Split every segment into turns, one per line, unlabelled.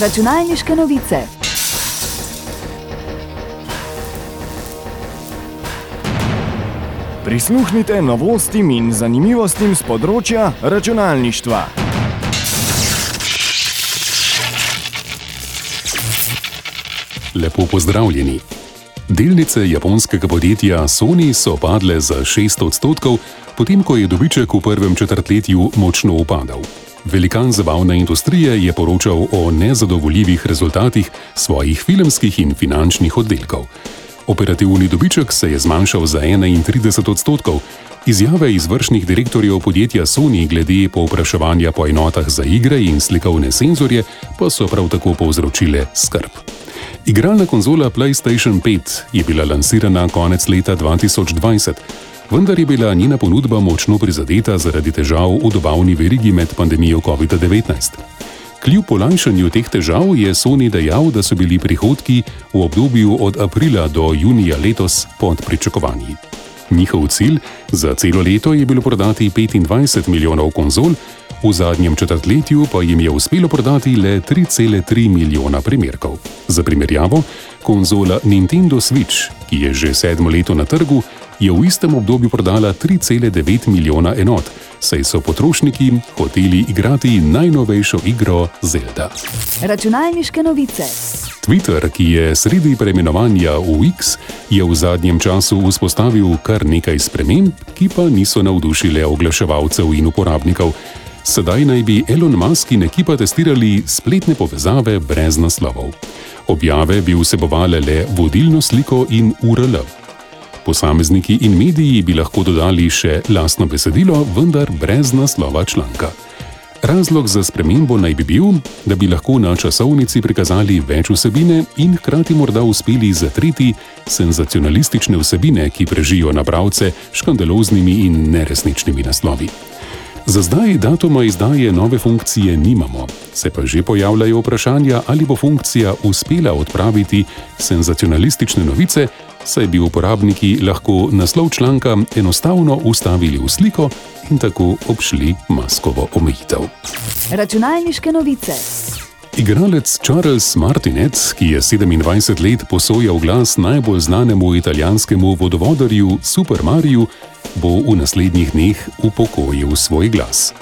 Računalniške novice.
Prisluhnite novostim in zanimivostim z področja računalništva.
Lepo pozdravljeni. Delnice japonskega podjetja Sony so padle za 6 odstotkov, potem ko je dobiček v prvem četrtletju močno upadal. Velikan zabavne industrije je poročal o nezadovoljivih rezultatih svojih filmskih in finančnih oddelkov. Operativni dobiček se je zmanjšal za 31 odstotkov, izjave izvršnih direktorjev podjetja Sony glede povpraševanja po enotah za igre in slikovne senzorje pa so prav tako povzročile skrb. Igralna konzola PlayStation 5 je bila lansirana konec leta 2020, vendar je bila njena ponudba močno prizadeta zaradi težav v dobavni verigi med pandemijo COVID-19. Kljub olajšanju teh težav je Sony dejal, da so bili prihodki v obdobju od aprila do junija letos pod pričakovanji. Njihov cilj za celo leto je bilo prodati 25 milijonov konzol, v zadnjem četrtletju pa jim je uspelo prodati le 3,3 milijona primerkov. Za primerjavo, konzola Nintendo Switch, ki je že sedmo leto na trgu, je v istem obdobju prodala 3,9 milijona enot, saj so potrošniki hoteli igrati najnovejšo igro Zelda.
Računalniške novice.
Twitter, ki je sredi preimenovanja v X, je v zadnjem času vzpostavil kar nekaj sprememb, ki pa niso navdušile oglaševalcev in uporabnikov. Sedaj naj bi Elon Musk in ekipa testirali spletne povezave brez naslovov. Objave bi vsebovale le vodilno sliko in URL. Posamezniki in mediji bi lahko dodali še lastno besedilo, vendar brez naslova članka. Razlog za spremembo naj bi bil, da bi lahko na časovnici prikazali več vsebine in hkrati morda uspeli zatreti senzacionalistične vsebine, ki prežijo na pravce škandaloznimi in neresničnimi naslovi. Za zdaj datuma izdaje nove funkcije nimamo, se pa že pojavljajo vprašanja, ali bo funkcija uspela odpraviti senzacionalistične novice, saj bi uporabniki lahko naslov članka enostavno ustavili v sliko in tako obšli maskovo omejitev.
Računalniške novice.
Igralec Charles Martinet, ki je 27 let posojal glas najbolj znanemu italijanskemu vodovodarju Super Mariju, bo v naslednjih dneh upokojil svoj glas.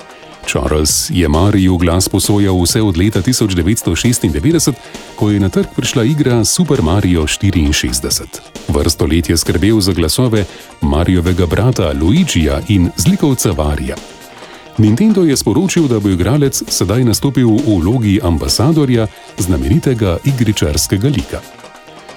Charles je Mariju glas posojal vse od leta 1996, ko je na trg prišla igra Super Mario 64. Vrsto let je skrbel za glasove Marijovega brata Luigija in zlikovca Varija. Nintendo je sporočil, da bo igralec sedaj nastopil v vlogi ambasadorja znamenitega igričarskega lika.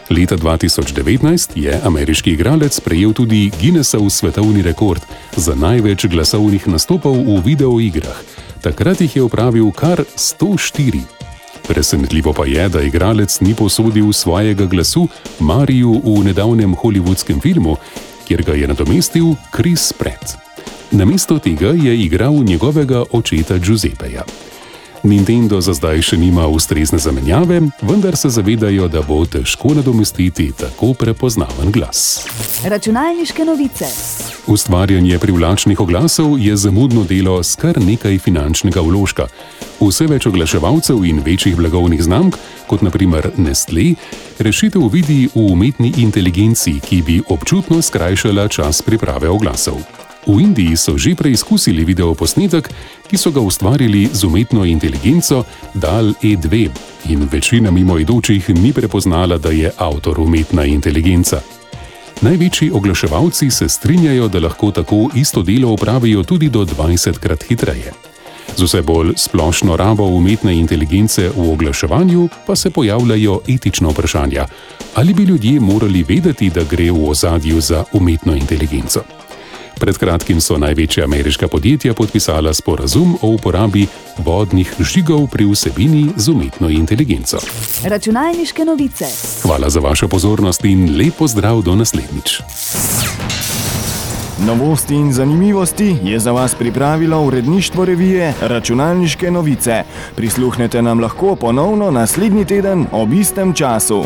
Leta 2019 je ameriški igralec prejel tudi Guinnessov svetovni rekord za največ glasovnih nastopov v videoigrah. Takrat jih je upravil kar 104. Presenetljivo pa je, da igralec ni posodil svojega glasu Mariju v nedavnem hollywoodskem filmu, kjer ga je nadomestil Chris Pratt. Namesto tega je igral njegovega očeta Giuseppeja. Nintendo za zdaj še nima ustrezne zamenjave, vendar se zavedajo, da bo težko nadomestiti tako prepoznaven glas.
Računalniške novice.
Ustvarjanje privlačnih oglasov je zamudno delo s kar nekaj finančnega vložka. Vse več oglaševalcev in večjih blagovnih znamk, kot naprimer Nestlé, rešitev vidi v umetni inteligenci, ki bi občutno skrajšala čas priprave oglasov. V Indiji so že preizkusili videoposnetek, ki so ga ustvarili z umetno inteligenco DAL E2 in večina mimoidočih ni prepoznala, da je avtor umetna inteligenca. Največji oglaševalci se strinjajo, da lahko tako isto delo opravijo tudi do 20 krat hitreje. Z vse bolj splošno rabo umetne inteligence v oglaševanju pa se pojavljajo etična vprašanja: ali bi ljudje morali vedeti, da gre v ozadju za umetno inteligenco? Pred kratkim so največja ameriška podjetja podpisala sporazum o uporabi vodnih žigov pri vsebini z umetno inteligenco.
Računalniške novice.
Hvala za vašo pozornost in lepo zdrav do naslednjič.
Novosti in zanimivosti je za vas pripravilo uredništvo revije Računalniške novice. Prisluhnete nam lahko ponovno naslednji teden ob istem času.